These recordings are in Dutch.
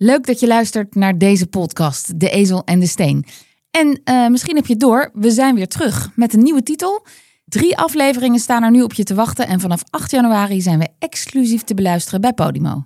Leuk dat je luistert naar deze podcast, De Ezel en de Steen. En uh, misschien heb je door, we zijn weer terug met een nieuwe titel. Drie afleveringen staan er nu op je te wachten en vanaf 8 januari zijn we exclusief te beluisteren bij Podimo.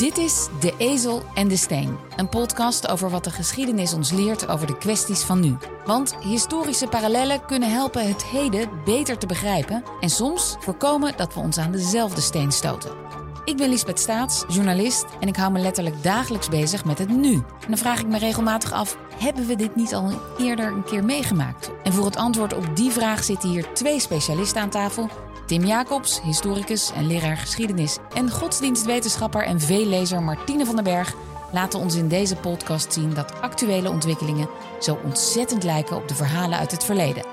Dit is De Ezel en de Steen, een podcast over wat de geschiedenis ons leert over de kwesties van nu. Want historische parallellen kunnen helpen het heden beter te begrijpen en soms voorkomen dat we ons aan dezelfde steen stoten. Ik ben Lisbeth Staats, journalist en ik hou me letterlijk dagelijks bezig met het nu. En dan vraag ik me regelmatig af: hebben we dit niet al eerder een keer meegemaakt? En voor het antwoord op die vraag zitten hier twee specialisten aan tafel Tim Jacobs, historicus en leraar geschiedenis en godsdienstwetenschapper en veellezer Martine van den Berg laten ons in deze podcast zien dat actuele ontwikkelingen zo ontzettend lijken op de verhalen uit het verleden.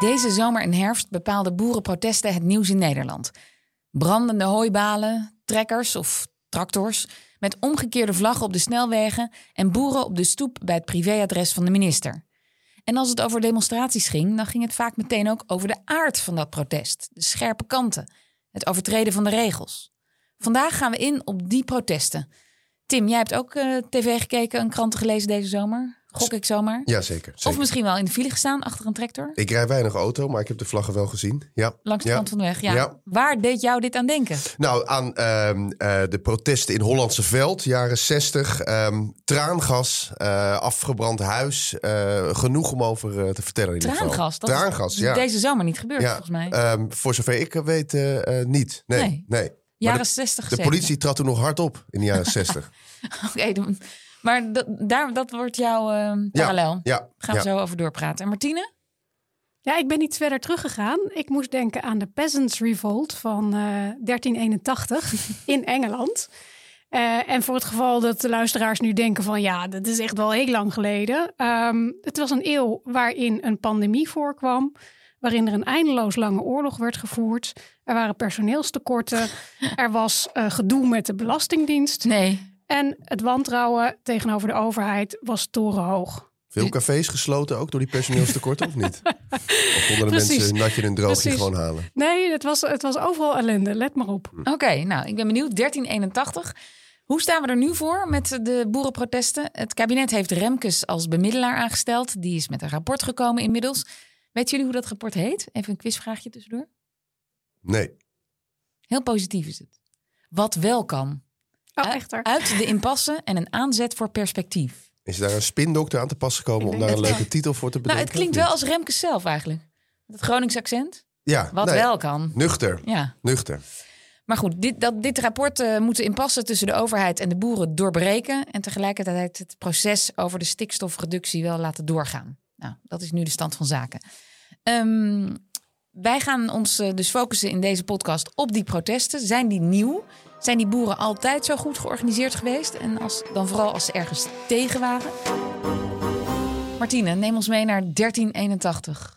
Deze zomer en herfst bepaalden boerenprotesten het nieuws in Nederland. Brandende hooibalen, trekkers of tractors met omgekeerde vlaggen op de snelwegen en boeren op de stoep bij het privéadres van de minister. En als het over demonstraties ging, dan ging het vaak meteen ook over de aard van dat protest, de scherpe kanten, het overtreden van de regels. Vandaag gaan we in op die protesten. Tim, jij hebt ook uh, tv gekeken en kranten gelezen deze zomer. Gok ik zomaar? Ja, zeker, Of misschien wel in de file gestaan achter een tractor? Ik rij weinig auto, maar ik heb de vlaggen wel gezien. Ja. Langs de ja. kant van de weg, ja. Waar deed jou dit aan denken? Nou, aan uh, uh, de protesten in Hollandse Veld, jaren 60. Um, traangas, uh, afgebrand huis. Uh, genoeg om over te vertellen in Traangas? Dat Traangas, is ja. deze zomer niet gebeurd, volgens mij. Um, voor zover ik weet niet. Nee, nee. nee. Jaren de, 60 De politie trad toen nog hard op in de jaren 60. Oké, okay, maar dat, daar, dat wordt jouw uh, parallel. Ja, ja Gaan we ja. zo over doorpraten. En Martine? Ja, ik ben iets verder teruggegaan. Ik moest denken aan de Peasants Revolt van uh, 1381 in Engeland. Uh, en voor het geval dat de luisteraars nu denken van ja, dat is echt wel heel lang geleden. Um, het was een eeuw waarin een pandemie voorkwam. Waarin er een eindeloos lange oorlog werd gevoerd. Er waren personeelstekorten. er was uh, gedoe met de Belastingdienst. Nee. En het wantrouwen tegenover de overheid was torenhoog. Veel cafés gesloten ook door die personeelstekorten of niet? Of konden de Precies. mensen natje en droogje Precies. gewoon halen? Nee, het was, het was overal ellende. Let maar op. Oké, okay, nou, ik ben benieuwd. 1381. Hoe staan we er nu voor met de boerenprotesten? Het kabinet heeft Remkes als bemiddelaar aangesteld. Die is met een rapport gekomen inmiddels. Weten jullie hoe dat rapport heet? Even een quizvraagje tussendoor. Nee. Heel positief is het. Wat wel kan. Oh, echt er. Uit de impasse en een aanzet voor perspectief. Is daar een spindokter aan te pas gekomen om daar een leuke titel voor te bedenken? Nou, het klinkt wel als Remkes zelf eigenlijk. Met het Gronings accent. Ja, Wat nee, wel kan. Nuchter, Ja. nuchter. Maar goed, dit, dat, dit rapport uh, moet de impasse tussen de overheid en de boeren doorbreken. En tegelijkertijd het proces over de stikstofreductie wel laten doorgaan. Nou, dat is nu de stand van zaken. Um, wij gaan ons uh, dus focussen in deze podcast op die protesten. Zijn die nieuw? Zijn die boeren altijd zo goed georganiseerd geweest? En als, dan vooral als ze ergens tegen waren? Martine, neem ons mee naar 1381.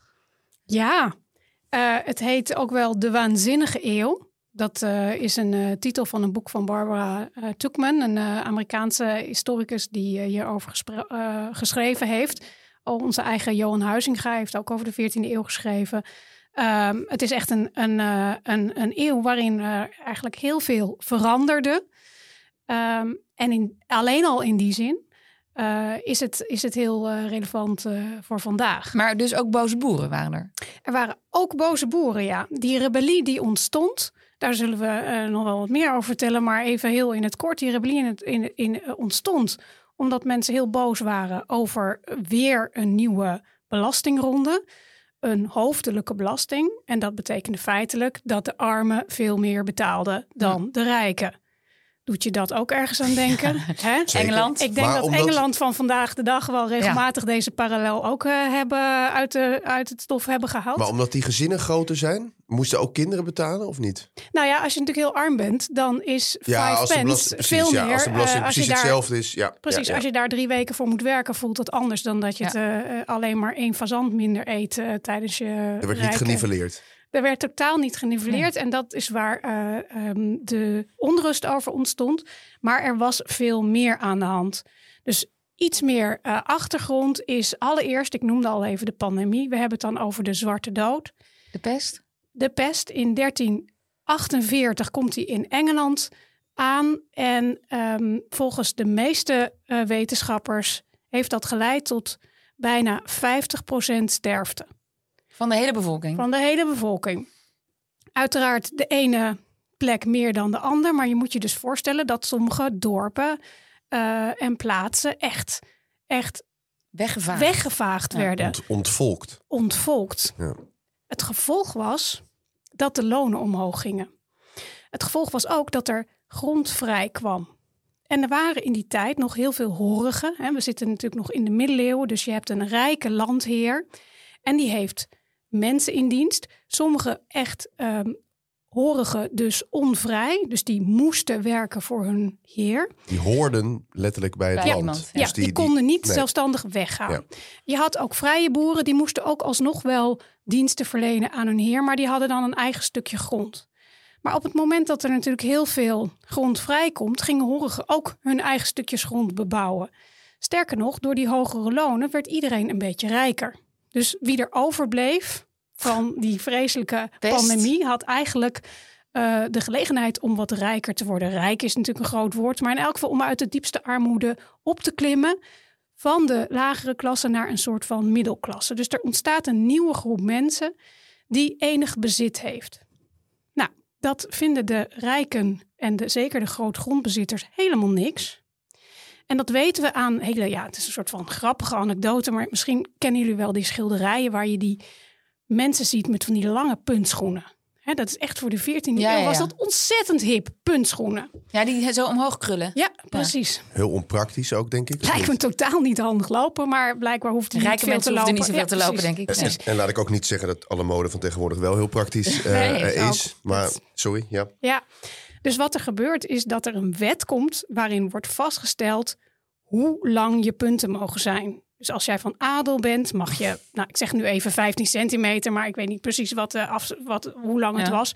Ja, uh, het heet ook wel De Waanzinnige Eeuw. Dat uh, is een uh, titel van een boek van Barbara Tuchman, een Amerikaanse historicus die hierover geschreven heeft. Onze eigen Johan Huizinga heeft ook over de 14e eeuw geschreven. Um, het is echt een, een, uh, een, een eeuw waarin er eigenlijk heel veel veranderde. Um, en in, alleen al in die zin uh, is, het, is het heel uh, relevant voor vandaag. Maar dus ook boze boeren waren er? Er waren ook boze boeren, ja. Die rebellie die ontstond, daar zullen we nog wel wat meer over vertellen. Maar even heel in het kort, die rebellie in het, in, in, ontstond omdat mensen heel boos waren over weer een nieuwe belastingronde een hoofdelijke belasting. En dat betekende feitelijk dat de armen veel meer betaalden dan de rijken. Doet je dat ook ergens aan denken? Hè? Engeland. Ik denk Maar dat omdat- Engeland van vandaag de dag wel regelmatig deze parallel ook eh, hebben uit, de, uit het stof hebben gehaald. Maar omdat die gezinnen groter zijn, moesten ook kinderen betalen of niet? Nou ja, als je natuurlijk heel arm bent, dan is Ja, five als de pence belasting, precies, veel ja, meer. als de belasting eh, als je precies daar- hetzelfde is. Ja, Precies, ja, ja. als je daar drie weken voor moet werken, voelt het anders dan dat je Ja. het, eh, alleen maar één fazant minder eet tijdens je. Er werd niet geniveleerd. Er werd totaal niet geniveleerd. En dat is waar eh, ehm, de onrust over ontstond. Maar er was veel meer aan de hand. Dus iets meer uh, achtergrond is allereerst, ik noemde al even de pandemie. We hebben het dan over de zwarte dood. De pest? De pest in 1348 komt die in Engeland aan. En um, volgens de meeste uh, wetenschappers heeft dat geleid tot bijna 50% sterfte. Van de hele bevolking? Van de hele bevolking. Uiteraard de ene plek meer dan de ander. Maar je moet je dus voorstellen dat sommige dorpen uh, en plaatsen echt, echt weggevaagd, weggevaagd Ja. werden. Ont- ontvolkt. Ontvolkt. Ja. Het gevolg was dat de lonen omhoog gingen. Het gevolg was ook dat er grond vrij kwam. En er waren in die tijd nog heel veel horigen. Hè. We zitten natuurlijk nog in de middeleeuwen, dus je hebt een rijke landheer. En die heeft mensen in dienst. Sommige echt ehm horigen dus onvrij. Dus die moesten werken voor hun heer. Die hoorden letterlijk bij het Bij land. iemand, Ja, Dus die, konden niet nee. zelfstandig weggaan. Ja. Je had ook vrije boeren, die moesten ook alsnog wel diensten verlenen aan hun heer, maar die hadden dan een eigen stukje grond. Maar op het moment dat er natuurlijk heel veel grond vrijkomt, gingen horigen ook hun eigen stukjes grond bebouwen. Sterker nog, door die hogere lonen werd iedereen een beetje rijker. Dus wie er overbleef van die vreselijke pandemie had eigenlijk eh, de gelegenheid om wat rijker te worden. Rijk is natuurlijk een groot woord, maar in elk geval om uit de diepste armoede op te klimmen van de lagere klasse naar een soort van middelklasse. Dus er ontstaat een nieuwe groep mensen die enig bezit heeft. Nou, dat vinden de rijken en de, zeker de grootgrondbezitters helemaal niks. En dat weten we aan hele, ja, het is een soort van grappige anekdote, maar misschien kennen jullie wel die schilderijen waar je die mensen ziet met van die lange puntschoenen. Hè, dat is echt voor de 14e Ja, eeuw ja, was ja. dat ontzettend hip, puntschoenen. Ja, die zo omhoog krullen. Ja, precies. Heel onpraktisch ook, denk ik. Lijkt me totaal niet handig lopen, maar blijkbaar hoeft hij niet Rijke veel mensen te lopen. niet zoveel Ja, te lopen, precies. denk ik. En, en laat ik ook niet zeggen dat alle mode van tegenwoordig wel heel praktisch eh, Nee, eh, ook. is. Maar sorry, ja. Ja, dus wat er gebeurt is dat er een wet komt waarin wordt vastgesteld hoe lang je punten mogen zijn. Dus als jij van adel bent, mag je, nou ik zeg nu even 15 centimeter, maar ik weet niet precies wat, de af, wat, hoe lang het was.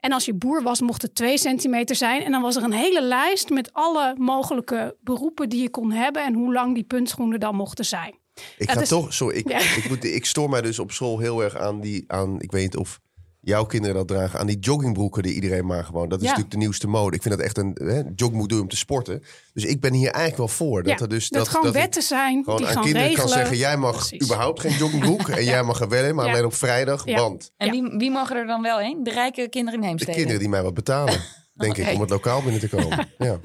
En als je boer was, mocht het 2 centimeter zijn. En dan was er een hele lijst met alle mogelijke beroepen die je kon hebben en hoe lang die puntschoenen dan mochten zijn. Ik ga toch, sorry, ik, Ja. ik, moet, ik stoor mij dus op school heel erg aan die, aan, ik weet niet of jouw kinderen dat dragen, aan die joggingbroeken die iedereen maar gewoon, dat is Ja. natuurlijk de nieuwste mode. Ik vind dat echt een, hè, joggingboek doen om te sporten. Dus ik ben hier eigenlijk wel voor. Dat ja, er dus, dat, gewoon dat ik wetten zijn gewoon die aan gaan kinderen regelen. kan zeggen, jij mag Precies. überhaupt geen joggingbroek en jij mag er wel in, maar Ja. alleen op vrijdag, Ja. want En Ja. wie, wie mogen er dan wel heen? De rijke kinderen in de Heemstede. kinderen die mij wat betalen, denk ik, om het lokaal binnen te komen. Ja.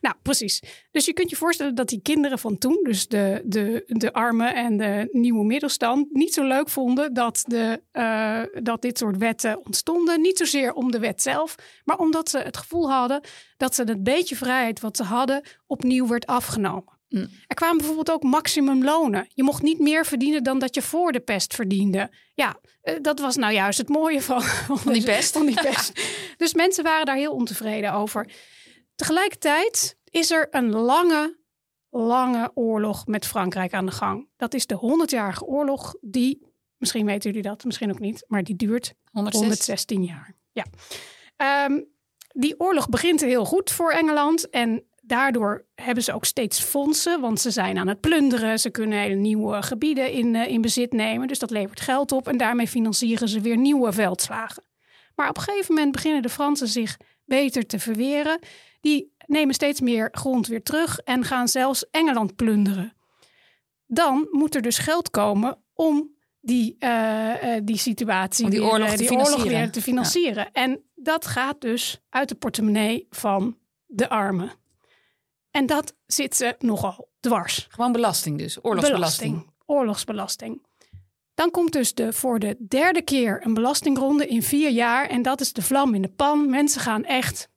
Nou, precies. Dus je kunt je voorstellen dat die kinderen van toen, dus de, de, de armen en de nieuwe middelstand, niet zo leuk vonden dat, de, eh, dat dit soort wetten ontstonden. Niet zozeer om de wet zelf, maar omdat ze het gevoel hadden dat ze het beetje vrijheid wat ze hadden opnieuw werd afgenomen. Mm. Er kwamen bijvoorbeeld ook maximumlonen. Je mocht niet meer verdienen dan dat je voor de pest verdiende. Ja, eh, dat was nou juist het mooie van, van die pest. Van die pest. dus mensen waren daar heel ontevreden over. Tegelijkertijd is er een lange, lange oorlog met Frankrijk aan de gang. Dat is de 100-jarige oorlog die, misschien weten jullie dat, misschien ook niet, maar die duurt 106. 116 jaar. Ja. Ehm, die oorlog begint heel goed voor Engeland en daardoor hebben ze ook steeds fondsen, want ze zijn aan het plunderen. Ze kunnen hele nieuwe gebieden in, eh, in bezit nemen, dus dat levert geld op en daarmee financieren ze weer nieuwe veldslagen. Maar op een gegeven moment beginnen de Fransen zich beter te verweren. Die nemen steeds meer grond weer terug en gaan zelfs Engeland plunderen. Dan moet er dus geld komen om die, eh, eh, die situatie, Om die weer, oorlog eh, te die oorlog weer te financieren. En dat gaat dus uit de portemonnee van de armen. En dat zit ze nogal dwars. Gewoon belasting dus. Oorlogsbelasting. Belasting, oorlogsbelasting. Dan komt dus de, voor de derde keer een belastingronde in vier jaar. En dat is de vlam in de pan. Mensen gaan echt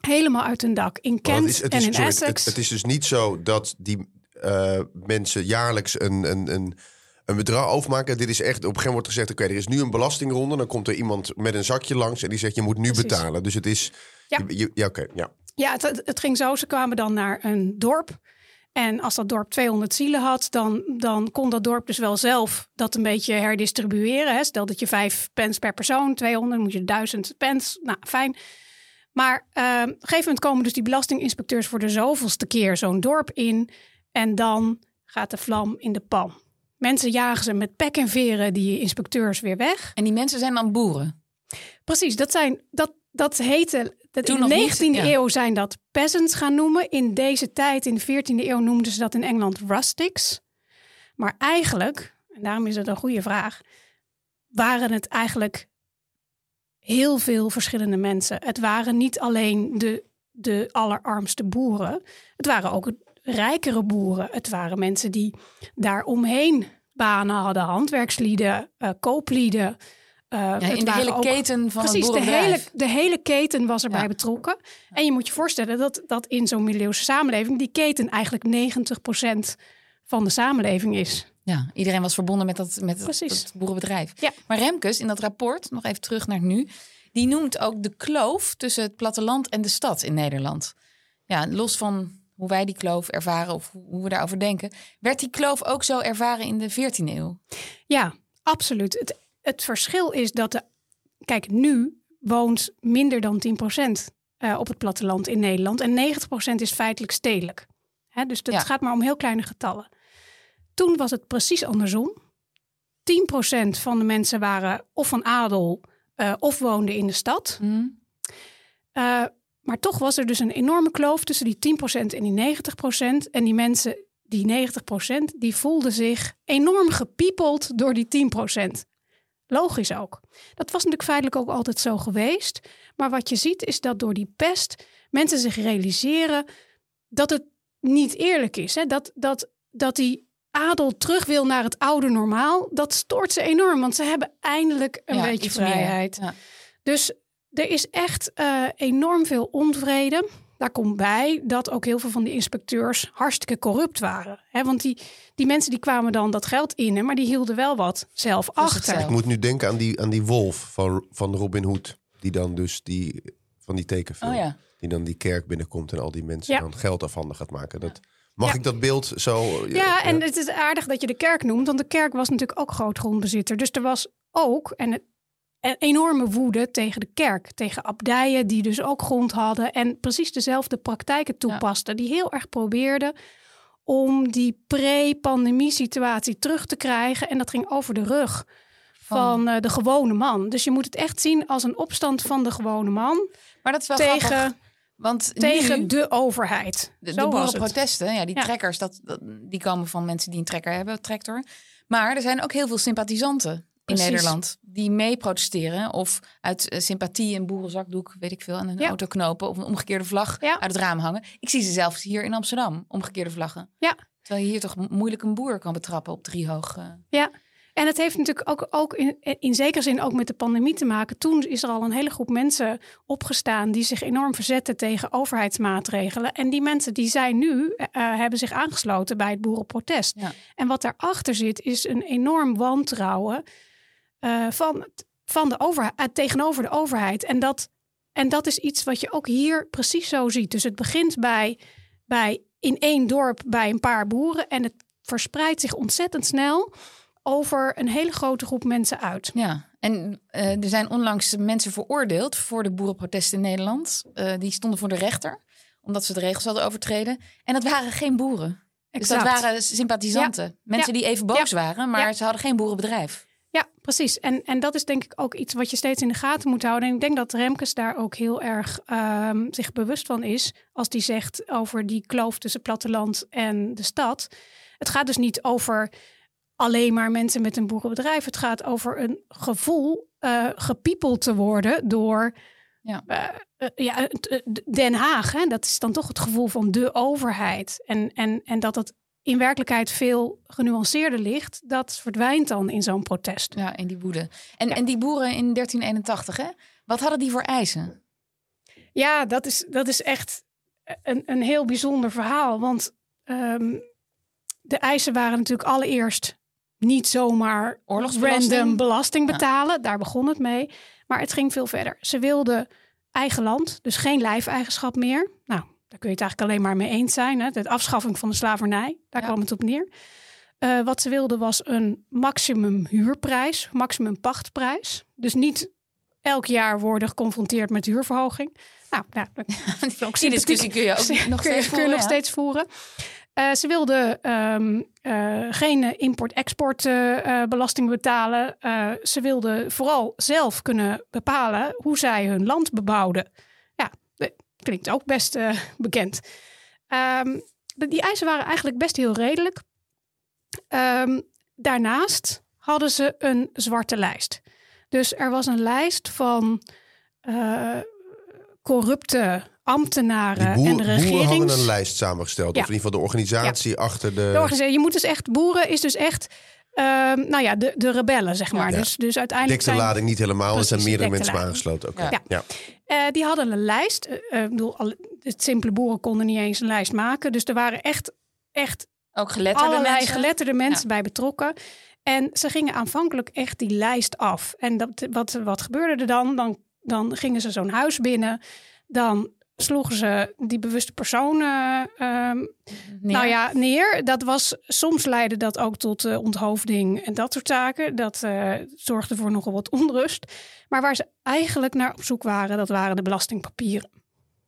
helemaal uit hun dak. In Kent het is, het en is, in sorry, Essex. het, het is dus niet zo dat die eh, mensen jaarlijks een, een, een, een bedrag overmaken. Dit is echt, op een gegeven moment wordt gezegd, oké, er is nu een belastingronde. Dan komt er iemand met een zakje langs en die zegt, je moet nu Precies. betalen. Dus het is, Ja. ja oké, ja. Ja, het, het- ging zo. Ze kwamen dan naar een dorp. En als dat dorp 200 zielen had, dan, dan kon dat dorp dus wel zelf dat een beetje herdistribueren. Hè. Stel dat je vijf pence per persoon, 200, moet je 1000 pence. Nou, fijn. Maar uh, op een gegeven moment komen dus die belastinginspecteurs voor de zoveelste keer zo'n dorp in. En dan gaat de vlam in de pan. Mensen jagen ze met pek en veren die inspecteurs weer weg. En die mensen zijn dan boeren? Precies, dat, zijn, dat, dat heette... Dat in de 19e niet, eeuw zijn dat peasants gaan noemen. In deze tijd, in de 14e eeuw, noemden ze dat in Engeland rustics. Maar eigenlijk, en daarom is het een goede vraag... waren het eigenlijk heel veel verschillende mensen. Het waren niet alleen de, de allerarmste boeren. Het waren ook rijkere boeren. Het waren mensen die daar omheen banen hadden. Handwerkslieden, uh, kooplieden. Uh, ja, in de hele keten van precies, de hele, de hele keten was erbij betrokken. En je moet je voorstellen dat, dat in zo'n middeleeuwse samenleving... die keten eigenlijk 90% van de samenleving is. Ja, iedereen was verbonden met dat, met dat boerenbedrijf. Ja. Maar Remkes, in dat rapport, nog even terug naar nu... die noemt ook de kloof tussen het platteland en de stad in Nederland. Ja, los van hoe wij die kloof ervaren of hoe we daarover denken. Werd die kloof ook zo ervaren in de 14e eeuw? Ja, absoluut. Het, het verschil is dat de. Kijk, nu woont minder dan 10% uh, op het platteland in Nederland. En 90% is feitelijk stedelijk. Hè, dus het gaat maar om heel kleine getallen. Toen was het precies andersom. 10% van de mensen waren of van adel uh, of woonden in de stad. Mm. Uh, maar toch was er dus een enorme kloof tussen die 10% en die 90%. En die mensen, die 90%, die voelden zich enorm gepiepeld door die 10%. Logisch ook. Dat was natuurlijk feitelijk ook altijd zo geweest. Maar wat je ziet is dat door die pest mensen zich realiseren dat het niet eerlijk is. Hè? Dat, dat, dat die adel terug wil naar het oude normaal, dat stoort ze enorm. Want ze hebben eindelijk een beetje vrijheid. Ja. Dus er is echt uh, enorm veel onvrede. Daar komt bij dat ook heel veel van die inspecteurs hartstikke corrupt waren. He, want die, die mensen die kwamen dan dat geld in, maar die hielden wel wat zelf achter. Ik moet nu denken aan die, aan die wolf van, van Robin Hood. Die dan dus die, van die tekenfilm. Oh ja. Die dan die kerk binnenkomt en al die mensen ja. dan geld afhanden gaat maken. Dat, Mag ik dat beeld zo... Ja, en het is aardig dat je de kerk noemt. Want de kerk was natuurlijk ook grootgrondbezitter. Dus er was ook, en het, een enorme woede tegen de kerk, tegen abdijen die dus ook grond hadden en precies dezelfde praktijken toepasten, die heel erg probeerden om die pre-pandemie situatie terug te krijgen. En dat ging over de rug van uh, de gewone man. Dus je moet het echt zien als een opstand van de gewone man. Maar dat is wel tegen, grappig, want tegen de overheid. De, de boerenprotesten, ja, die trekkers, dat, dat, die komen van mensen die een trekker hebben, tractor. Maar er zijn ook heel veel sympathisanten in Nederland die mee protesteren of uit uh, sympathie een boerenzakdoek, weet ik veel, aan een ja. auto knopen of een omgekeerde vlag uit het raam hangen. Ik zie ze zelfs hier in Amsterdam, omgekeerde vlaggen. Ja. Terwijl je hier toch moeilijk een boer kan betrappen op drie hoog. Ja. En het heeft natuurlijk ook, ook in, in zekere zin ook met de pandemie te maken. Toen is er al een hele groep mensen opgestaan die zich enorm verzetten tegen overheidsmaatregelen. En die mensen die zijn nu, uh, hebben zich aangesloten bij het boerenprotest. Ja. En wat daarachter zit, is een enorm wantrouwen uh, van, van de overheid, uh, tegenover de overheid. En dat, en dat is iets wat je ook hier precies zo ziet. Dus het begint bij, bij in één dorp bij een paar boeren en het verspreidt zich ontzettend snel over een hele grote groep mensen uit. Ja, en uh, er zijn onlangs mensen veroordeeld voor de boerenprotesten in Nederland. die stonden voor de rechter omdat ze de regels hadden overtreden. En dat waren geen boeren. Exact. Dus dat waren sympathisanten. Mensen die even boos waren, maar ze hadden geen boerenbedrijf. Precies. En, en dat is denk ik ook iets wat je steeds in de gaten moet houden. En ik denk dat Remkes daar ook heel erg um, zich bewust van is. Als die zegt over die kloof tussen platteland en de stad. Het gaat dus niet over alleen maar mensen met een boerenbedrijf. Het gaat over een gevoel uh, gepiepeld te worden door ja. Uh, uh, ja, Den Haag. Hè? Dat is dan toch het gevoel van de overheid. En, en, en dat het in werkelijkheid veel genuanceerder ligt, dat verdwijnt dan in zo'n protest. Ja, in die woede. En, en die boeren in 1381, hè? wat hadden die voor eisen? Ja, dat is, dat is echt een, een heel bijzonder verhaal. Want um, de eisen waren natuurlijk allereerst niet zomaar random belasting betalen. Daar begon het mee. Maar het ging veel verder. Ze wilden eigen land, dus geen lijfeigenschap meer. Nou, Daar kun je het eigenlijk alleen maar mee eens zijn. Hè? De afschaffing van de slavernij, daar Ja. kwam het op neer. Eh, wat ze wilden was een maximum huurprijs, maximum pachtprijs. Dus niet elk jaar worden geconfronteerd met huurverhoging. Nou, nou Die discussie kun je ook nog steeds kun je voeren, nog ja. steeds voeren. Eh, ze wilden ehm, eh, geen import-export belasting betalen. Ze wilden vooral zelf kunnen bepalen hoe zij hun land bebouwden. Klinkt ook best eh, bekend. Ehm, de- die eisen waren eigenlijk best heel redelijk. Ehm, daarnaast hadden ze een zwarte lijst. Dus er was een lijst van eh, corrupte ambtenaren boer- en de regerings... boeren hadden een lijst samengesteld. Ja. Of in ieder geval de organisatie achter de... De organisatie, je moet dus echt, boeren is dus echt, ehm, nou ja, de, de rebellen, zeg maar. Ja. Dus, dus uiteindelijk Dekte de zijn, lading niet helemaal. Er zijn meerdere mensen aangesloten. Oké. Ja. Ja. eh, die hadden een lijst. Eh, eh, ik bedoel, al, het simpele boeren konden niet eens een lijst maken. Dus er waren echt, echt Ook geletterde allerlei mensen. geletterde mensen bij betrokken. En ze gingen aanvankelijk echt die lijst af. En dat, wat, wat gebeurde er dan? Dan, dan gingen ze zo'n huis binnen. Dan sloegen ze die bewuste personen ehm, Neer. nou ja, neer. Dat was, soms leidde dat ook tot eh, onthoofding en dat soort zaken. Dat eh, zorgde voor nogal wat onrust. Maar waar ze eigenlijk naar op zoek waren, dat waren de belastingpapieren.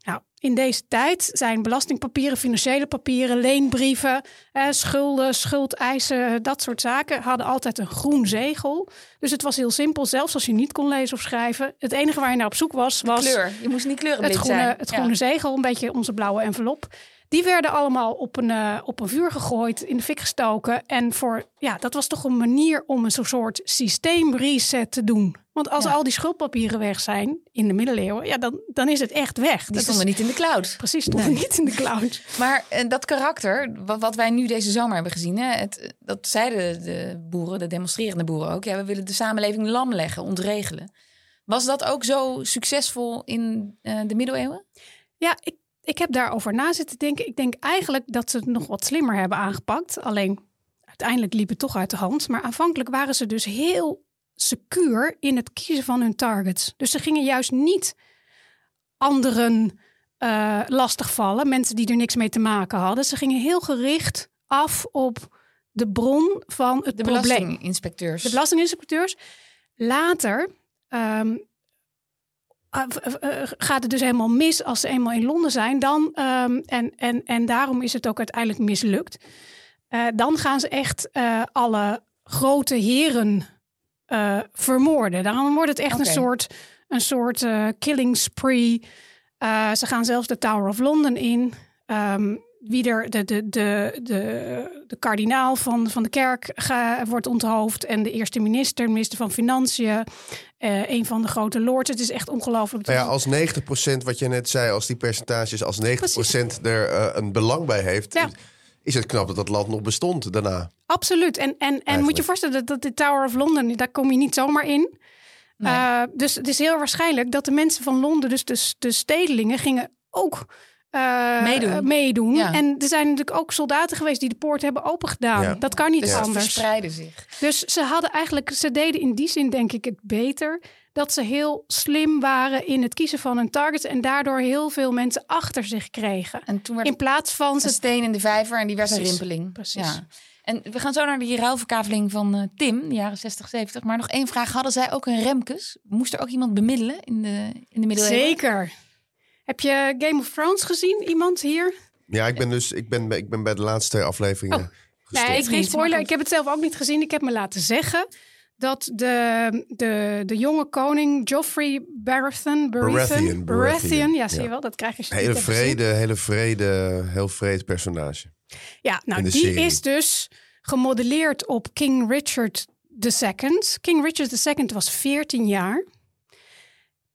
Nou, in deze tijd zijn belastingpapieren, financiële papieren, leenbrieven, eh, schulden, schuldeisen, dat soort zaken, hadden altijd een groen zegel. Dus het was heel simpel, zelfs als je niet kon lezen of schrijven. Het enige waar je naar op zoek was, was kleur. Je moest niet kleurenblind het groene, zijn. het Ja. groene zegel, een beetje onze blauwe envelop. Die werden allemaal op een, eh, op een vuur gegooid, in de fik gestoken. En voor, ja, dat was toch een manier om een soort systeemreset te doen. Want als Ja. al die schuldpapieren weg zijn in de middeleeuwen, ja, dan, dan is het echt weg. Die Dat stonden is, niet in de cloud. Precies, stonden niet in de cloud. Maar eh, dat karakter, wat, wat wij nu deze zomer hebben gezien, hè, het, dat zeiden de boeren, de demonstrerende boeren ook. Ja, we willen de samenleving lam leggen, ontregelen. Was dat ook zo succesvol in eh, de middeleeuwen? Ja, ik, ik heb daarover na zitten denken. Ik denk eigenlijk dat ze het nog wat slimmer hebben aangepakt. Alleen uiteindelijk liep het toch uit de hand. Maar aanvankelijk waren ze dus heel secuur in het kiezen van hun targets. Dus ze gingen juist niet anderen eh lastigvallen, mensen die er niks mee te maken hadden. Ze gingen heel gericht af op de bron van het De probleem. belastinginspecteurs. De belastinginspecteurs. Later ehm, gaat het dus helemaal mis als ze eenmaal in Londen zijn. Dan, ehm, en, en, en daarom is het ook uiteindelijk mislukt. Eh, dan gaan ze echt eh, alle grote heren eh, vermoorden. Daarom wordt het echt een soort, een soort eh, killing spree. Eh, ze gaan zelfs de Tower of London in. Ehm, wie er de, de, de, de, de kardinaal van, van de kerk wordt onthoofd. En de eerste minister, de minister van Financiën. eh, een van de grote lords. Het is echt ongelooflijk. Nou ja, als 90% wat je net zei, als die percentages, als 90% er eh, een belang bij heeft, Ja. is het knap dat dat land nog bestond daarna. Absoluut. En, en, en moet je voorstellen dat, dat de Tower of London, daar kom je niet zomaar in. Nee. Eh, dus het is heel waarschijnlijk dat de mensen van Londen, dus de, de stedelingen, gingen ook eh, Meedoen. eh, meedoen. Ja. En er zijn natuurlijk ook soldaten geweest die de poort hebben opengedaan. Ja. Dat kan niet dus anders. verspreidde zich. Dus ze hadden eigenlijk, ze deden in die zin denk ik het beter. Dat ze heel slim waren in het kiezen van hun targets. En daardoor heel veel mensen achter zich kregen. En toen werd In plaats van een ze. steen in de vijver en die werd een Precies, rimpeling. precies. Ja. En we gaan zo naar die ruilverkaveling van eh, Tim, de jaren 60, 70. Maar nog één vraag. Hadden zij ook een Remkes? Moest er ook iemand bemiddelen in de, in de middeleeuwen? Zeker. Heb je Game of Thrones gezien? Iemand hier? Ja, ik ben dus ik ben, ik ben bij de laatste afleveringen Oh. gestopt. Nee, ik geen spoiler. Ik heb het zelf ook niet gezien. Ik heb me laten zeggen dat de, de, de jonge koning Joffrey Baratheon... Baratheon, Baratheon, ja, zie je ja. wel. Dat krijg je Hele vrede, hele vrede, heel vreed personage. Ja, nou die serie. is dus gemodelleerd op King Richard II. King Richard II was 14 jaar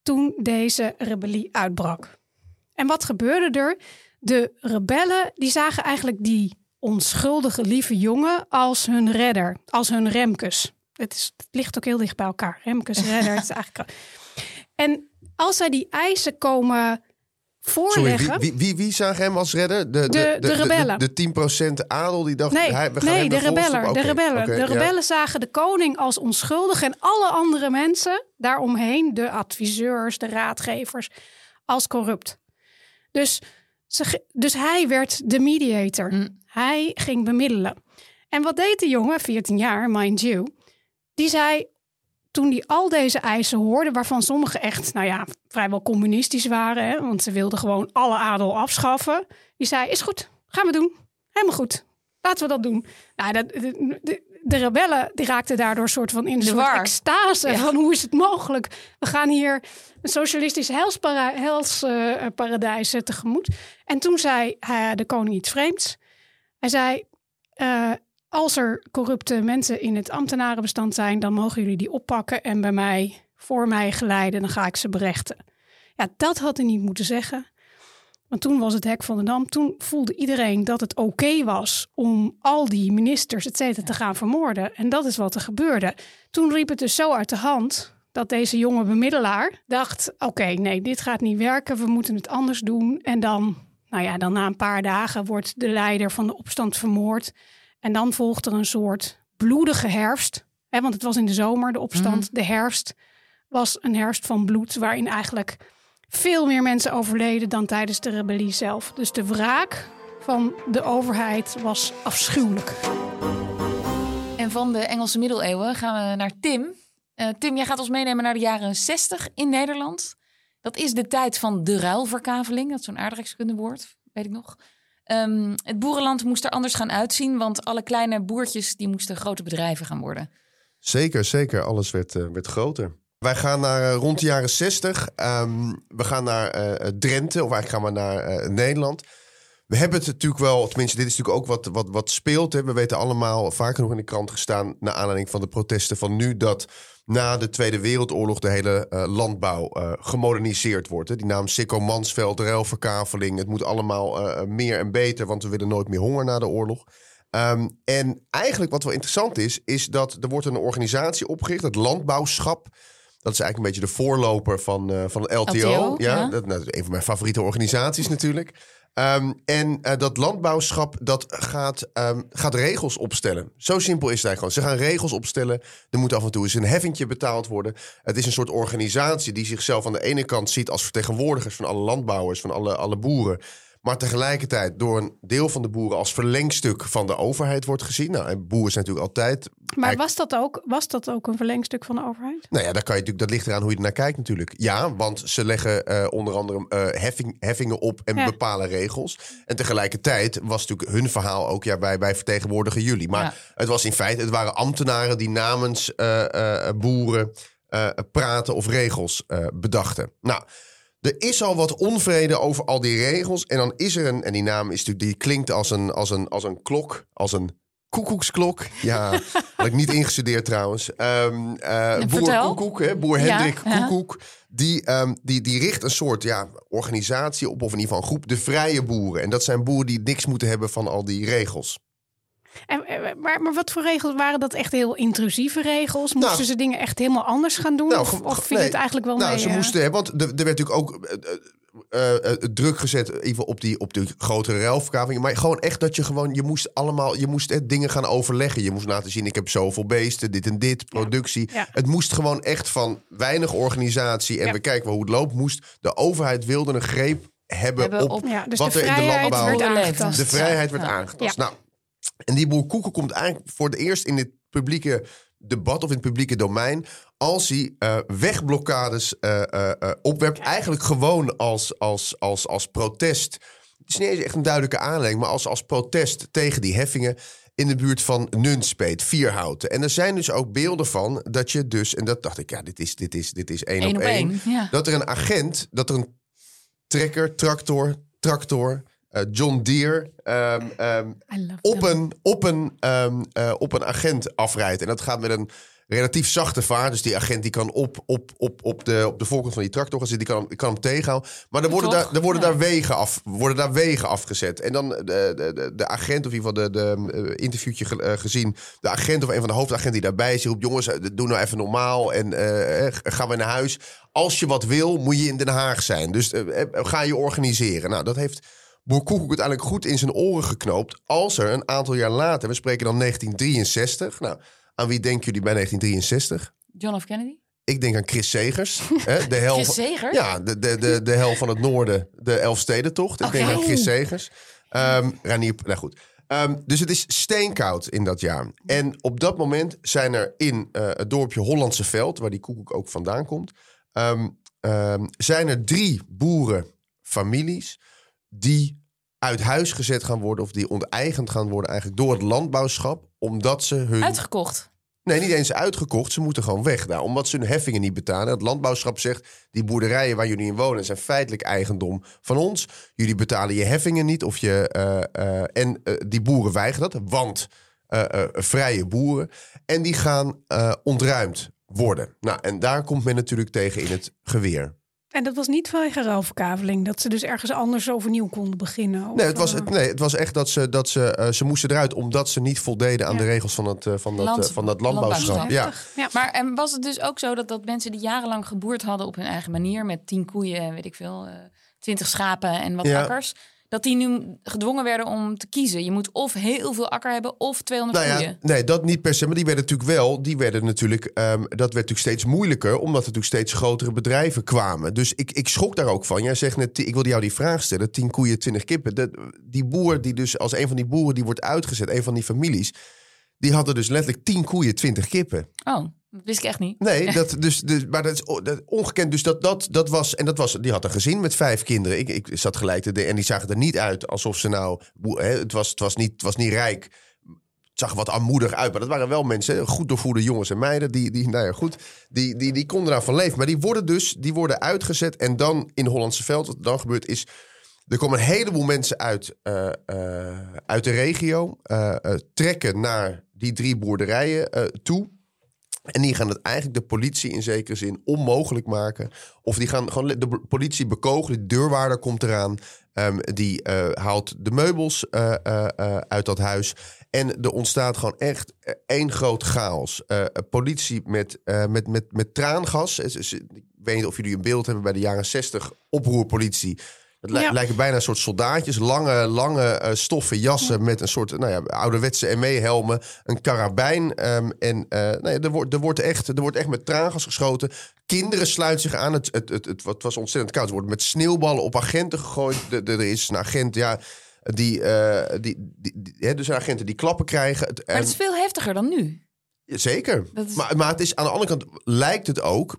toen deze rebellie uitbrak. En wat gebeurde er? De rebellen die zagen eigenlijk die onschuldige lieve jongen als hun redder, als hun Remkes. Het, is, het ligt ook heel dicht bij elkaar. Remkes, redder. het is eigenlijk... En als zij die eisen komen Sorry, voorleggen... wie, wie, wie, wie zag hem als redder? De, De- de rebellen. De, de 10% adel die dacht, Nee, hij, we gaan nee de rebellen. De rebellen, de ja. rebellen zagen de koning als onschuldig en alle andere mensen daaromheen, de adviseurs, de raadgevers, als corrupt. Dus Ze, dus hij werd de mediator. Mm. Hij ging bemiddelen. En wat deed de jongen, 14 jaar, mind you? Die zei, toen hij al deze eisen hoorde, waarvan sommige echt, nou ja, vrijwel communistisch waren, hè, want ze wilden gewoon alle adel afschaffen. Die zei, is goed, gaan we doen. Helemaal goed. Laten we dat doen. Nou, dat, de, rebellen die raakten daardoor soort van in De soort war. extase. Ja. Van hoe is het mogelijk? We gaan hier een socialistisch helsparadijs hels, paradijs, eh, tegemoet. En toen zei eh, de koning iets vreemds. Hij zei, eh, als er corrupte mensen in het ambtenarenbestand zijn, dan mogen jullie die oppakken en bij mij, voor mij geleiden. Dan ga ik ze berechten. Ja, dat had hij niet moeten zeggen. Want toen was het hek van de dam. Toen voelde iedereen dat het oké was om al die ministers, et cetera, te gaan vermoorden. En dat is wat er gebeurde. Toen riep het dus zo uit de hand dat deze jonge bemiddelaar dacht: oké, nee, dit gaat niet werken. We moeten het anders doen. En dan, nou ja, dan na een paar dagen wordt de leider van de opstand vermoord. En dan volgt er een soort bloedige herfst. Hè, want het was in de zomer, de opstand. De herfst was een herfst van bloed, waarin eigenlijk veel meer mensen overleden dan tijdens de rebellie zelf. Dus de wraak van de overheid was afschuwelijk. En van de Engelse middeleeuwen gaan we naar Tim. Eh, Tim, jij gaat ons meenemen naar de jaren 60 in Nederland. Dat is de tijd van de ruilverkaveling. Dat is zo'n aardrijkskundewoord, weet ik nog. Ehm, het boerenland moest er anders gaan uitzien, want alle kleine boertjes die moesten grote bedrijven gaan worden. Zeker, zeker. Alles werd, eh, werd groter. Wij gaan naar eh, rond de jaren 60. Ehm, we gaan naar eh, Drenthe, of eigenlijk gaan we naar eh, Nederland. We hebben het natuurlijk wel, tenminste, dit is natuurlijk ook wat, wat, wat speelt. Hè. We weten allemaal, vaker nog in de krant gestaan, naar aanleiding van de protesten van nu, dat na de Tweede Wereldoorlog de hele landbouw gemoderniseerd wordt. Hè. Die naam Sikko Mansveld, ruilverkaveling, het moet allemaal meer en beter, want we willen nooit meer honger na de oorlog. Ehm, en eigenlijk wat wel interessant is, is dat er wordt een organisatie opgericht, het Landbouwschap. Dat is eigenlijk een beetje de voorloper van, eh van LTO. LTO, ja, ja. Dat, nou, dat is een van mijn favoriete organisaties natuurlijk. Ehm, en eh, dat landbouwschap dat gaat, ehm, gaat regels opstellen. Zo simpel is het eigenlijk gewoon. Ze gaan regels opstellen. Er moet af en toe eens een heffingje betaald worden. Het is een soort organisatie die zichzelf aan de ene kant ziet als vertegenwoordigers van alle landbouwers, van alle, alle boeren. Maar tegelijkertijd door een deel van de boeren als verlengstuk van de overheid wordt gezien. Nou, en boeren zijn natuurlijk altijd. Maar was dat, ook, was dat ook een verlengstuk van de overheid? Nou ja, daar kan je natuurlijk, dat ligt eraan hoe je ernaar kijkt natuurlijk. Ja, want ze leggen eh, onder andere eh, heffing, heffingen op en Ja. bepalen regels. En tegelijkertijd was natuurlijk hun verhaal ook, ja, wij, wij vertegenwoordigen jullie. Maar Ja. het was in feite, het waren ambtenaren die namens eh, eh, boeren eh, praten of regels eh, bedachten. Nou, er is al wat onvrede over al die regels. En dan is er een, en die naam is natuurlijk, die klinkt als een, als een, als een klok, als een koekoeksklok. Ja, had ik niet ingestudeerd trouwens. Ehm eh, boer. Koekoek, hè, boer Hendrik ja. Koekoek. Die, ehm, die, die richt een soort ja, organisatie op, of in ieder geval een groep, de vrije boeren. En dat zijn boeren die niks moeten hebben van al die regels. En, eh, maar, maar wat voor regels waren dat? Echt heel intrusieve regels? Moesten Nou, ze dingen echt helemaal anders gaan doen? Nou, of viel nee. het eigenlijk wel Nou, mee? ze eh? moesten, hè, want er, er werd natuurlijk ook eh, druk gezet geval op die, op die grotere ruilverkavingen. Maar gewoon echt dat je gewoon, je moest allemaal, je moest echt dingen gaan overleggen. Je moest laten zien, ik heb zoveel beesten, dit en dit, productie. Ja. Het moest gewoon echt van weinig organisatie en Ja. we kijken wel hoe het loopt. Moest de overheid wilde een greep hebben, Hebben op, op- Ja, dus wat de er in de vrijheid landbouw- werd Boerenleven. aangetast. de vrijheid werd aangetast. Nou, en die boer Koeken komt eigenlijk voor het eerst in het publieke debat of in het publieke domein. Als hij eh, wegblokkades eh, opwerpt. Eigenlijk gewoon als, als, als, als protest. Het is niet eens echt een duidelijke aanleiding, maar als, als protest tegen die heffingen. In de buurt van Nunspeet, Vierhouten. En er zijn dus ook beelden van dat je dus. En dat dacht ik, ja, dit is, dit is, dit is één Eén op één. één, ja. Dat er een agent, dat er een trekker, tractor, tractor, John Deere. ehm, ehm, op een, op, een, ehm, eh, op een agent afrijdt. En dat gaat met een relatief zachte vaart. Dus die agent die kan op, op, op, op, de, op de voorkant van die tractor gaan zitten. Die kan, kan hem tegenhouden. Maar er worden, Toch? daar, er worden, Ja. daar wegen af, worden daar wegen afgezet. En dan de, de, de, de agent, of in ieder geval de, de eh, interviewtje ge- eh, gezien. De agent of een van de hoofdagenten die daarbij is. Die roept, jongens, eh, doe nou even normaal. En eh, eh, gaan we naar huis. Als je wat wil, moet je in Den Haag zijn. Dus eh, eh, ga je organiseren. Nou, dat heeft... Boer Koekoek uiteindelijk goed in zijn oren geknoopt. Als er een aantal jaar later, we spreken dan 1963. Nou, aan wie denken jullie bij 1963? John F. Kennedy? Ik denk aan Chris Segers. hè, de hel Chris Segers? Ja, de, de, de, de hel van het noorden. De Elfstedentocht. Ik denk aan Chris Segers. Ehm Ranier, nou goed. Ehm, dus het is steenkoud in dat jaar. En op dat moment zijn er in eh, het dorpje Hollandse Veld... waar die koekoek ook vandaan komt... ehm, zijn er drie boerenfamilies... die uit huis gezet gaan worden... of die onteigend gaan worden eigenlijk door het landbouwschap... omdat ze hun... Uitgekocht. Nee, niet eens uitgekocht. Ze moeten gewoon weg daar. Omdat ze hun heffingen niet betalen. Het landbouwschap zegt, die boerderijen waar jullie in wonen... zijn feitelijk eigendom van ons. Jullie betalen je heffingen niet. Of je, eh, eh, en eh, die boeren weigeren dat, want vrije boeren. En die gaan ontruimd worden. Nou, en daar komt men natuurlijk tegen in het geweer. En dat was niet vanwege ruilverkaveling. Dat ze dus ergens anders overnieuw konden beginnen. Of, Nee, het was, eh, het, nee, het was echt dat ze, dat ze, eh, ze moesten eruit... omdat ze niet voldeden aan Ja. de regels van, het, eh, van, dat, Land- eh, van dat landbouwschap. Ja. Maar en was het dus ook zo dat, dat mensen die jarenlang geboerd hadden op hun eigen manier... met tien koeien en weet ik veel, eh, twintig schapen en wat Ja. Dat die nu gedwongen werden om te kiezen? Je moet of heel veel akker hebben of 200 Nou ja, koeien. nee, dat niet per se. Maar die werden natuurlijk wel, die werden natuurlijk, ehm, dat werd natuurlijk steeds moeilijker, omdat er natuurlijk steeds grotere bedrijven kwamen. Dus ik, ik schrok daar ook van. Jij zegt net, ik wilde jou die vraag stellen: 10 koeien, 20 kippen. De, die boer die dus als een van die boeren die wordt uitgezet, een van die families, die hadden dus letterlijk 10 koeien, 20 kippen. Oh, dat wist ik echt niet. Nee, dat, dus, dus, maar dat is dat, ongekend. Dus dat, dat, dat was, en dat was, die had een gezin met vijf kinderen. Ik, ik zat gelijk te en die zagen er niet uit alsof ze nou, hè, het, was, het, was niet, het was niet rijk. Het zag wat armoedig uit, maar dat waren wel mensen, goed doorvoede jongens en meiden, die, die, nou ja, goed, die, die, die konden daarvan leven. Maar die worden dus, die worden uitgezet en dan in Hollandse Veld, wat er dan gebeurt is, er komen een heleboel mensen uit, eh, eh, uit de regio, eh, trekken naar die drie boerderijen toe. En die gaan het eigenlijk de politie in zekere zin onmogelijk maken. Of die gaan gewoon de politie bekogelen. De deurwaarder komt eraan. Ehm, die haalt de meubels uit dat huis. En er ontstaat gewoon echt één groot chaos. Politie met, met, met, met traangas. Ik weet niet of jullie een beeld hebben bij de jaren 60 oproerpolitie. Het li- Ja. lijken bijna een soort soldaatjes. Lange, lange eh, stoffen jassen met een soort nou ja, ouderwetse ME-helmen. Een karabijn. ehm, en eh, nou ja, er, wordt, er, wordt echt, er wordt echt met traangas geschoten. Kinderen sluiten zich aan. Het, het, het, het, het was ontzettend koud. Er wordt met sneeuwballen op agenten gegooid. De- de- Er is een agent, ja... Die, eh, die, die, die- hè, dus agenten die klappen krijgen. Het- Maar het is veel heftiger dan nu. Zeker. Is- Maar, maar het is aan de andere kant lijkt het ook,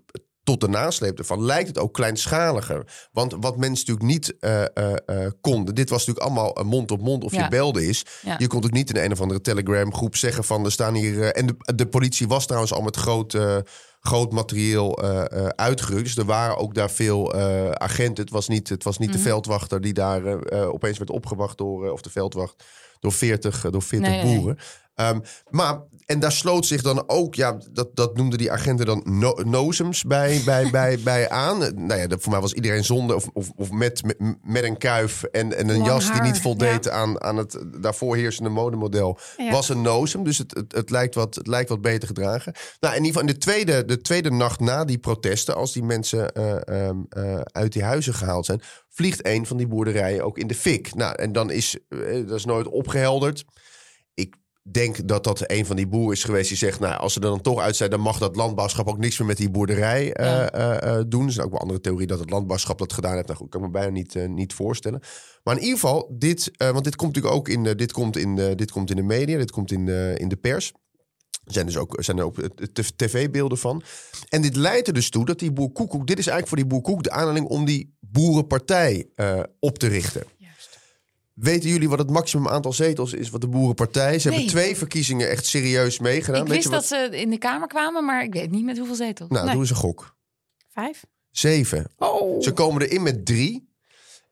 tot de nasleep ervan, lijkt het ook kleinschaliger. Want wat mensen natuurlijk niet eh, eh, eh, konden, dit was natuurlijk allemaal mond op mond of Ja. je belde is. Ja. Je kon ook niet in een of andere Telegram groep zeggen van er staan hier. en de, de politie was trouwens al met groot. Groot materieel uitgerukt. Dus er waren ook daar veel agenten. Het was niet, het was niet Mhm. de veldwachter die daar opeens werd opgewacht door, of de veldwacht, door 40, eh, door 40 Nee, nee, nee. boeren. Ehm, maar, en daar sloot zich dan ook, ja, dat, dat noemden die agenten dan no, nozems bij, bij, bij, bij aan. Nou ja, dat, voor mij was iedereen zonder of, of, of met, met, met een kuif en, en een jas die niet voldeed ja. aan, aan het daarvoor heersende modemodel. Ja. Was een nozem, dus het, het, het, lijkt wat, het lijkt wat beter gedragen. Nou, in ieder geval in de tweede, de tweede nacht na die protesten, als die mensen eh, ehm, eh, uit die huizen gehaald zijn, vliegt een van die boerderijen ook in de fik. Nou, en dan is, eh, dat is nooit opgehelderd. Ik denk dat dat een van die boeren is geweest die zegt... nou, als ze er dan toch uit zijn... dan mag dat landbouwschap ook niks meer met die boerderij eh, Ja. eh, doen. Er is ook wel andere theorie dat het landbouwschap dat gedaan heeft. Nou goed, kan ik me bijna niet, niet voorstellen. Maar in ieder geval, dit, want dit komt natuurlijk ook in, dit komt in, dit komt in de media, dit komt in, in de pers. Er zijn dus ook, zijn er ook eh, tv-beelden van. En dit leidt er dus toe dat die boer Koekoek... dit is eigenlijk voor die boer Koek de aanleiding om die boerenpartij eh, op te richten. Juist. Weten jullie wat het maximum aantal zetels is wat de Boerenpartij? Ze Nee. hebben twee verkiezingen echt serieus meegedaan. ik wist je dat ze in de Kamer kwamen, maar ik weet niet met hoeveel zetels. Nou, Nee. doe eens een gok. Vijf? Zeven. Oh. Ze komen erin met drie.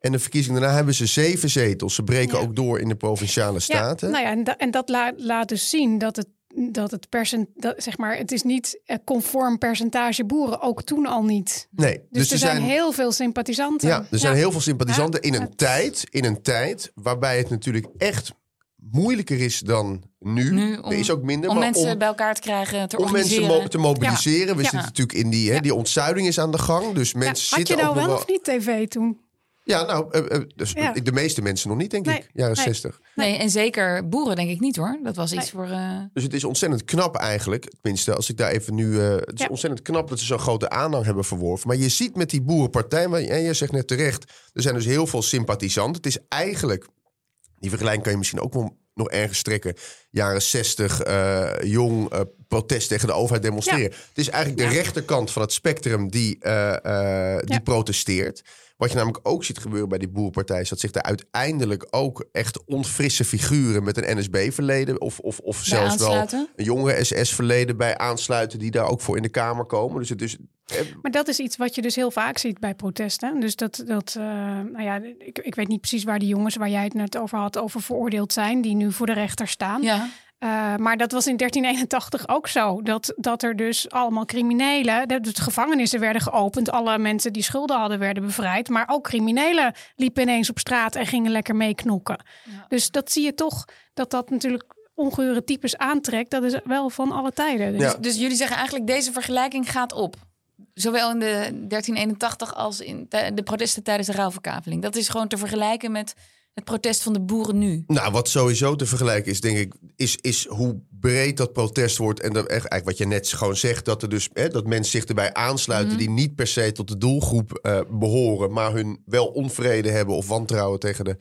En de verkiezingen daarna hebben ze zeven zetels. Ze breken Ja. ook door in de provinciale staten. Ja, nou ja, en, da- en dat la- laat dus zien dat het, dat het percent, dat, zeg maar, het is niet conform percentage boeren, ook toen al niet. nee, Dus, er zijn, heel veel sympathisanten. Ja, er zijn heel veel sympathisanten Ja, in een tijd, in een tijd waarbij het natuurlijk echt moeilijker is dan nu. Nu om- er is ook minder, Om maar mensen om, bij elkaar te krijgen, te om mensen mo- te mobiliseren. We Ja. zitten natuurlijk in die, hè, die ontzuiding is aan de gang. Dus Ja, mensen had zitten je nou ook nog wel of niet tv toen? Ja, nou, eh, eh, dus Ja. de meeste mensen nog niet, denk Nee, ik. Jaren nee. 60. Nee, en zeker boeren denk ik niet hoor. Dat was iets Nee. voor... eh, Dus het is ontzettend knap eigenlijk. Tenminste, als ik daar even nu... eh, het is Ja. ontzettend knap dat ze zo'n grote aanhang hebben verworven. Maar je ziet met die boerenpartij... en je zegt net terecht... er zijn dus heel veel sympathisanten. Het is eigenlijk... Die vergelijking kan je misschien ook wel nog ergens strekken. Jaren 60, eh, jong, protest tegen de overheid demonstreren. Het is eigenlijk de rechterkant van het spectrum die, eh, eh, die Ja. protesteert. Wat je namelijk ook ziet gebeuren bij die boerenpartij... is dat zich daar uiteindelijk ook echt onfrisse figuren... met een NSB-verleden of, of, of zelfs wel een jonge SS-verleden bij aansluiten... die daar ook voor in de Kamer komen. Dus het is... eh, Maar dat is iets wat je dus heel vaak ziet bij protesten. Dus dat, dat eh, nou ja, ik, ik weet niet precies waar die jongens waar jij het net over had, over veroordeeld zijn, die nu voor de rechter staan. Ja, Eh, maar dat was in 1381 ook zo. Dat, dat er dus allemaal criminelen, de, de gevangenissen werden geopend, alle mensen die schulden hadden werden bevrijd. Maar ook criminelen liepen ineens op straat en gingen lekker meeknokken. Ja. Dus dat zie je toch, dat dat natuurlijk ongeheure types aantrekt. Dat is wel van alle tijden. Dus Ja. dus jullie zeggen eigenlijk deze vergelijking gaat op. Zowel in de 1381 als in de de protesten tijdens de rouwverkaveling. Dat is gewoon te vergelijken met het protest van de boeren nu. Nou, wat sowieso te vergelijken is, denk ik, is, is hoe breed dat protest wordt. En dat, echt, eigenlijk wat je net gewoon zegt, dat er dus hè, dat mensen zich erbij aansluiten die niet per se tot de doelgroep eh, behoren, maar hun wel onvrede hebben of wantrouwen tegen de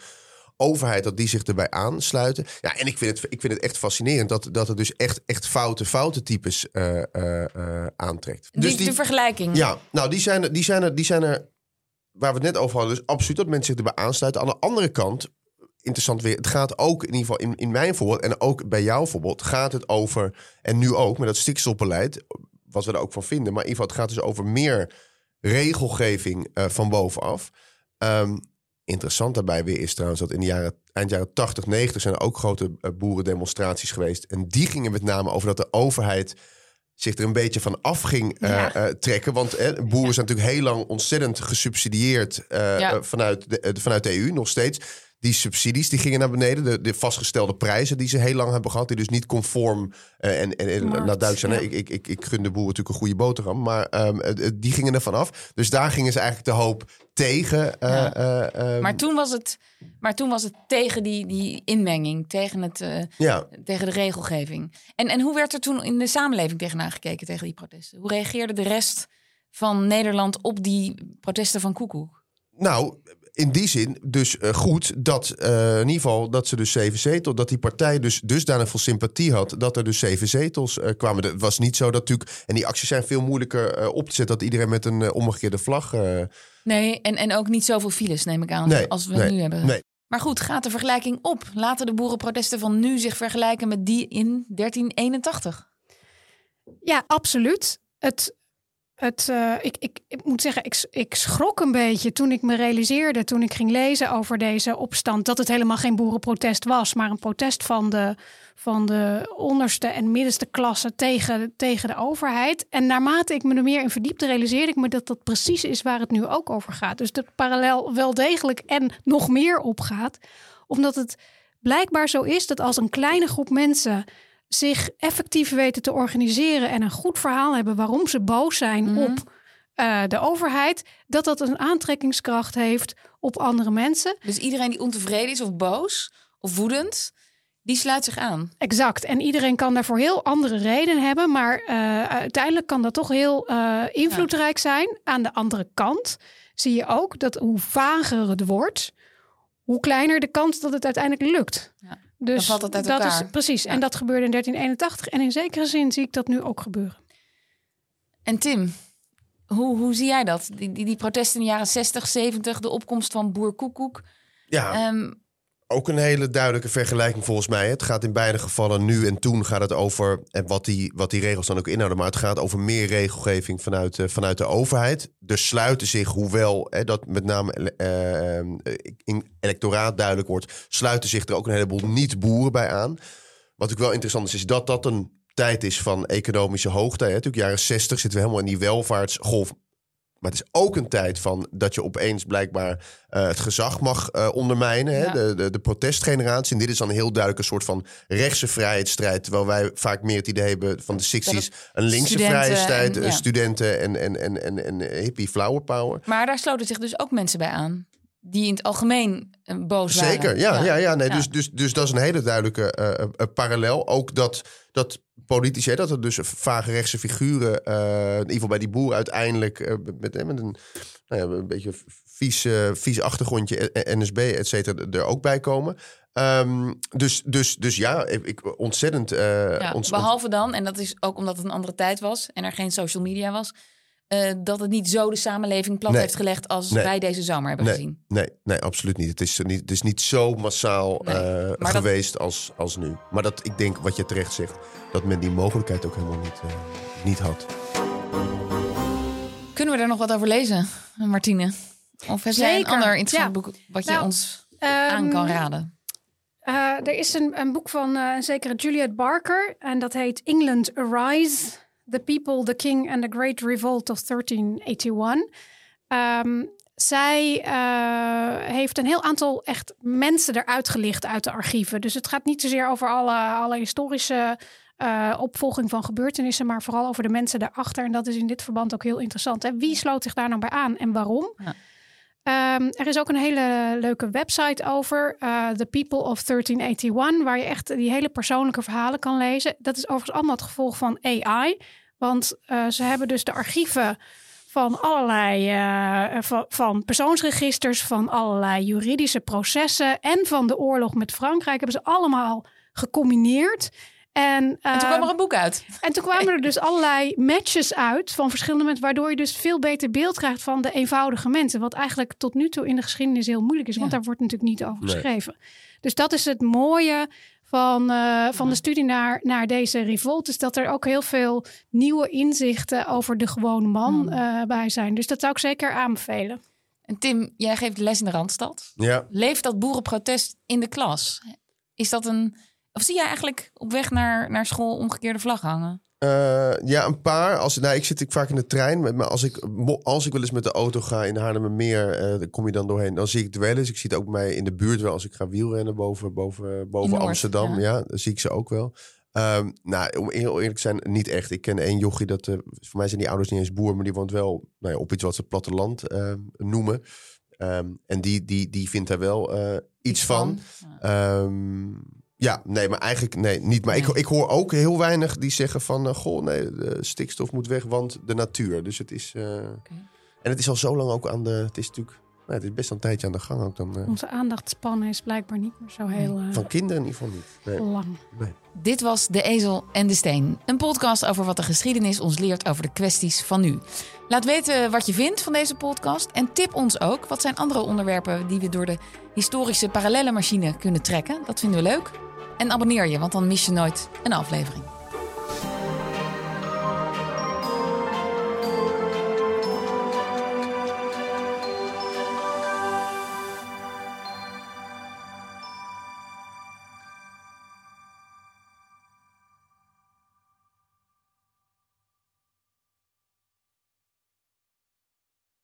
overheid, dat die zich erbij aansluiten. Ja, en ik vind het, ik vind het echt fascinerend dat, dat het dus echt, echt foute, foute types eh, eh, aantrekt. Die, Dus de vergelijking. ja, nou, die zijn, er, die, zijn er, die zijn er, waar we het net over hadden, dus absoluut dat mensen zich erbij aansluiten. Aan de andere kant, interessant weer, het gaat ook in ieder geval in, in mijn voorbeeld en ook bij jouw voorbeeld, gaat het over, en nu ook met dat stikstofbeleid, wat we er ook van vinden, maar in ieder geval, het gaat dus over meer regelgeving eh, van bovenaf. Ehm, interessant daarbij weer is trouwens dat in de jaren, eind jaren 80, 90 zijn er ook grote eh, boerendemonstraties geweest. En die gingen met name over dat de overheid zich er een beetje van af ging eh, Ja. eh, trekken. Want eh, boeren zijn natuurlijk heel lang ontzettend gesubsidieerd Ja. vanuit, de, vanuit de EU nog steeds. Die subsidies die gingen naar beneden. De, de vastgestelde prijzen die ze heel lang hebben gehad. Die dus niet conform. eh, en en, zijn, hè, ja. ik, ik, ik, ik gun de boeren natuurlijk een goede boterham. Maar ehm, eh, eh, die gingen er vanaf. Dus daar gingen ze eigenlijk de hoop tegen. eh, Ja. eh, ehm, Maar, toen was het, maar toen was het tegen die, die inmenging, tegen, het, ja, tegen de regelgeving. En, en hoe werd er toen in de samenleving tegenaan gekeken tegen die protesten? Hoe reageerde de rest van Nederland op die protesten van Koekoek? Nou, in die zin dus eh, goed dat eh, in ieder geval dat ze dus zeven zetels, dat die partij dus dusdanig veel sympathie had dat er dus zeven zetels eh, kwamen. Het was niet zo dat natuurlijk, en die acties zijn veel moeilijker op te zetten, dat iedereen met een omgekeerde vlag. eh, Nee, en, en ook niet zoveel files, neem ik aan, Nee, als we nee, nu hebben. nee. Maar goed, gaat de vergelijking op? Laten de boerenprotesten van nu zich vergelijken met die in 1381? Ja, absoluut. Het, het, eh, ik, ik, ik moet zeggen, ik, ik schrok een beetje toen ik me realiseerde, toen ik ging lezen over deze opstand, dat het helemaal geen boerenprotest was, maar een protest van de, van de onderste en middenste klasse tegen, tegen de overheid. En naarmate ik me er meer in verdiepte, realiseerde ik me dat dat precies is waar het nu ook over gaat. Dus dat parallel wel degelijk en nog meer opgaat, omdat het blijkbaar zo is dat als een kleine groep mensen zich effectief weten te organiseren en een goed verhaal hebben waarom ze boos zijn Mhm. op eh, de overheid, dat dat een aantrekkingskracht heeft op andere mensen. Dus iedereen die ontevreden is of boos of woedend, die sluit zich aan. Exact. En iedereen kan daarvoor heel andere redenen hebben, maar eh, uiteindelijk kan dat toch heel eh, invloedrijk zijn. Aan de andere kant zie je ook dat hoe vager het wordt, hoe kleiner de kans dat het uiteindelijk lukt. Ja. Dus Dan valt het uit dat elkaar. is precies. Ja. En dat gebeurde in 1381. En in zekere zin zie ik dat nu ook gebeuren. En Tim, hoe, hoe zie jij dat? Die, die, die protesten in de jaren 60, 70, de opkomst van boer Koekoek. ja, Ehm, ook een hele duidelijke vergelijking volgens mij. Het gaat in beide gevallen nu en toen gaat het over wat die, wat die regels dan ook inhouden. Maar het gaat over meer regelgeving vanuit, eh, vanuit de overheid. Er sluiten zich, hoewel hè, dat met name eh, in electoraat duidelijk wordt, sluiten zich er ook een heleboel niet-boeren bij aan. Wat ook wel interessant is, is dat dat een tijd is van economische hoogte. Hè. Natuurlijk jaren 60 zitten we helemaal in die welvaartsgolf. Maar het is ook een tijd van dat je opeens blijkbaar eh, het gezag mag eh, ondermijnen. Hè? Ja. De, de, de protestgeneratie. En dit is dan heel duidelijk een soort van rechtse vrijheidsstrijd. Terwijl wij vaak meer het idee hebben van de 60s. Een linkse vrijheidsstrijd. eh, ja. studenten en, en, en, en, en hippie flower power. maar daar sloten zich dus ook mensen bij aan. die in het algemeen boos waren. Zeker, ja. ja. ja, nee, Ja. Dus, dus, dus dat is een hele duidelijke parallel. Ook dat, dat politici, hè, dat er dus vage rechtse figuren... eh, in ieder geval bij die boer uiteindelijk... eh, met, met een, nou ja, een beetje vies, vies achtergrondje, NSB, et cetera, er ook bij komen. Ehm, dus, dus, dus ja, ik, ontzettend... Ja, ont- behalve dan, en dat is ook omdat het een andere tijd was en er geen social media was, eh, dat het niet zo de samenleving plat Nee. heeft gelegd als Nee. wij deze zomer hebben Nee. gezien. Nee, nee, absoluut niet. Het is, niet. het is niet zo massaal Nee, eh, maar dat- geweest als, als nu. Maar dat, ik denk, wat je terecht zegt, dat men die mogelijkheid ook helemaal niet, eh, niet had. Kunnen we daar nog wat over lezen, Martine? Of heb jij een ander interessant ja. boek wat je Nou, ons aan kan Ehm, raden? Eh, er is een, een boek van eh, een zekere Juliet Barker en dat heet England Arise: The People, the King and the Great Revolt of 1381. Ehm, zij eh, heeft een heel aantal echt mensen eruit gelicht uit de archieven. Dus het gaat niet zozeer over alle, alle historische eh, opvolging van gebeurtenissen, maar vooral over de mensen daarachter. En dat is in dit verband ook heel interessant. Hè? Wie sloot zich daar nou bij aan en waarom? Ja. Ehm, er is ook een hele leuke website over, eh, The People of 1381, waar je echt die hele persoonlijke verhalen kan lezen. Dat is overigens allemaal het gevolg van AI, want eh, ze hebben dus de archieven van allerlei eh, van, van persoonsregisters, van allerlei juridische processen en van de oorlog met Frankrijk hebben ze allemaal gecombineerd. En, En toen eh, kwam er een boek uit. en toen kwamen er dus allerlei matches uit van verschillende mensen, waardoor je dus veel beter beeld krijgt van de eenvoudige mensen. Wat eigenlijk tot nu toe in de geschiedenis heel moeilijk is, want daar wordt natuurlijk niet over Nee. geschreven. Dus dat is het mooie van, eh, van de studie naar, naar deze revolt, is dat er ook heel veel nieuwe inzichten over de gewone man Hmm. eh, bij zijn. Dus dat zou ik zeker aanbevelen. En Tim, jij geeft les in de Randstad. Ja, Leeft dat boerenprotest in de klas? Is dat een... Of zie jij eigenlijk op weg naar, naar school omgekeerde vlag hangen? Eh, ja, een paar. Als, nou, ik zit ik vaak in de trein. Maar als ik, als ik wel eens met de auto ga in Haarlemmermeer, eh dan kom je dan doorheen. Dan zie ik het wel eens. Ik zie het ook bij mij in de buurt wel als ik ga wielrennen boven, boven, boven Noord, Amsterdam. ja. Ja. dan zie ik ze ook wel. Ehm, nou, om heel eerlijk te zijn, niet echt. Ik ken één jochie, dat, eh, voor mij zijn die ouders niet eens boer, maar die woont wel nou ja, op iets wat ze platteland eh, noemen. Ehm, en die, die, die vindt daar wel iets, van. Ja. Ehm, ja, nee, maar eigenlijk nee, niet. Maar ik, Nee. ik hoor ook heel weinig die zeggen van... eh, goh, nee, de stikstof moet weg, want de natuur. Dus het is... eh, En het is al zo lang ook aan de... Het is natuurlijk... Nou, het is best een tijdje aan de gang ook dan. eh, Onze aandachtspannen is blijkbaar niet meer zo heel van kinderen in ieder geval niet. Nee. lang. nee. Dit was De Ezel en de Steen. Een podcast over wat de geschiedenis ons leert over de kwesties van nu. Laat weten wat je vindt van deze podcast. En tip ons ook wat zijn andere onderwerpen die we door de historische parallellenmachine kunnen trekken. Dat vinden we leuk. En abonneer je, want dan mis je nooit een aflevering.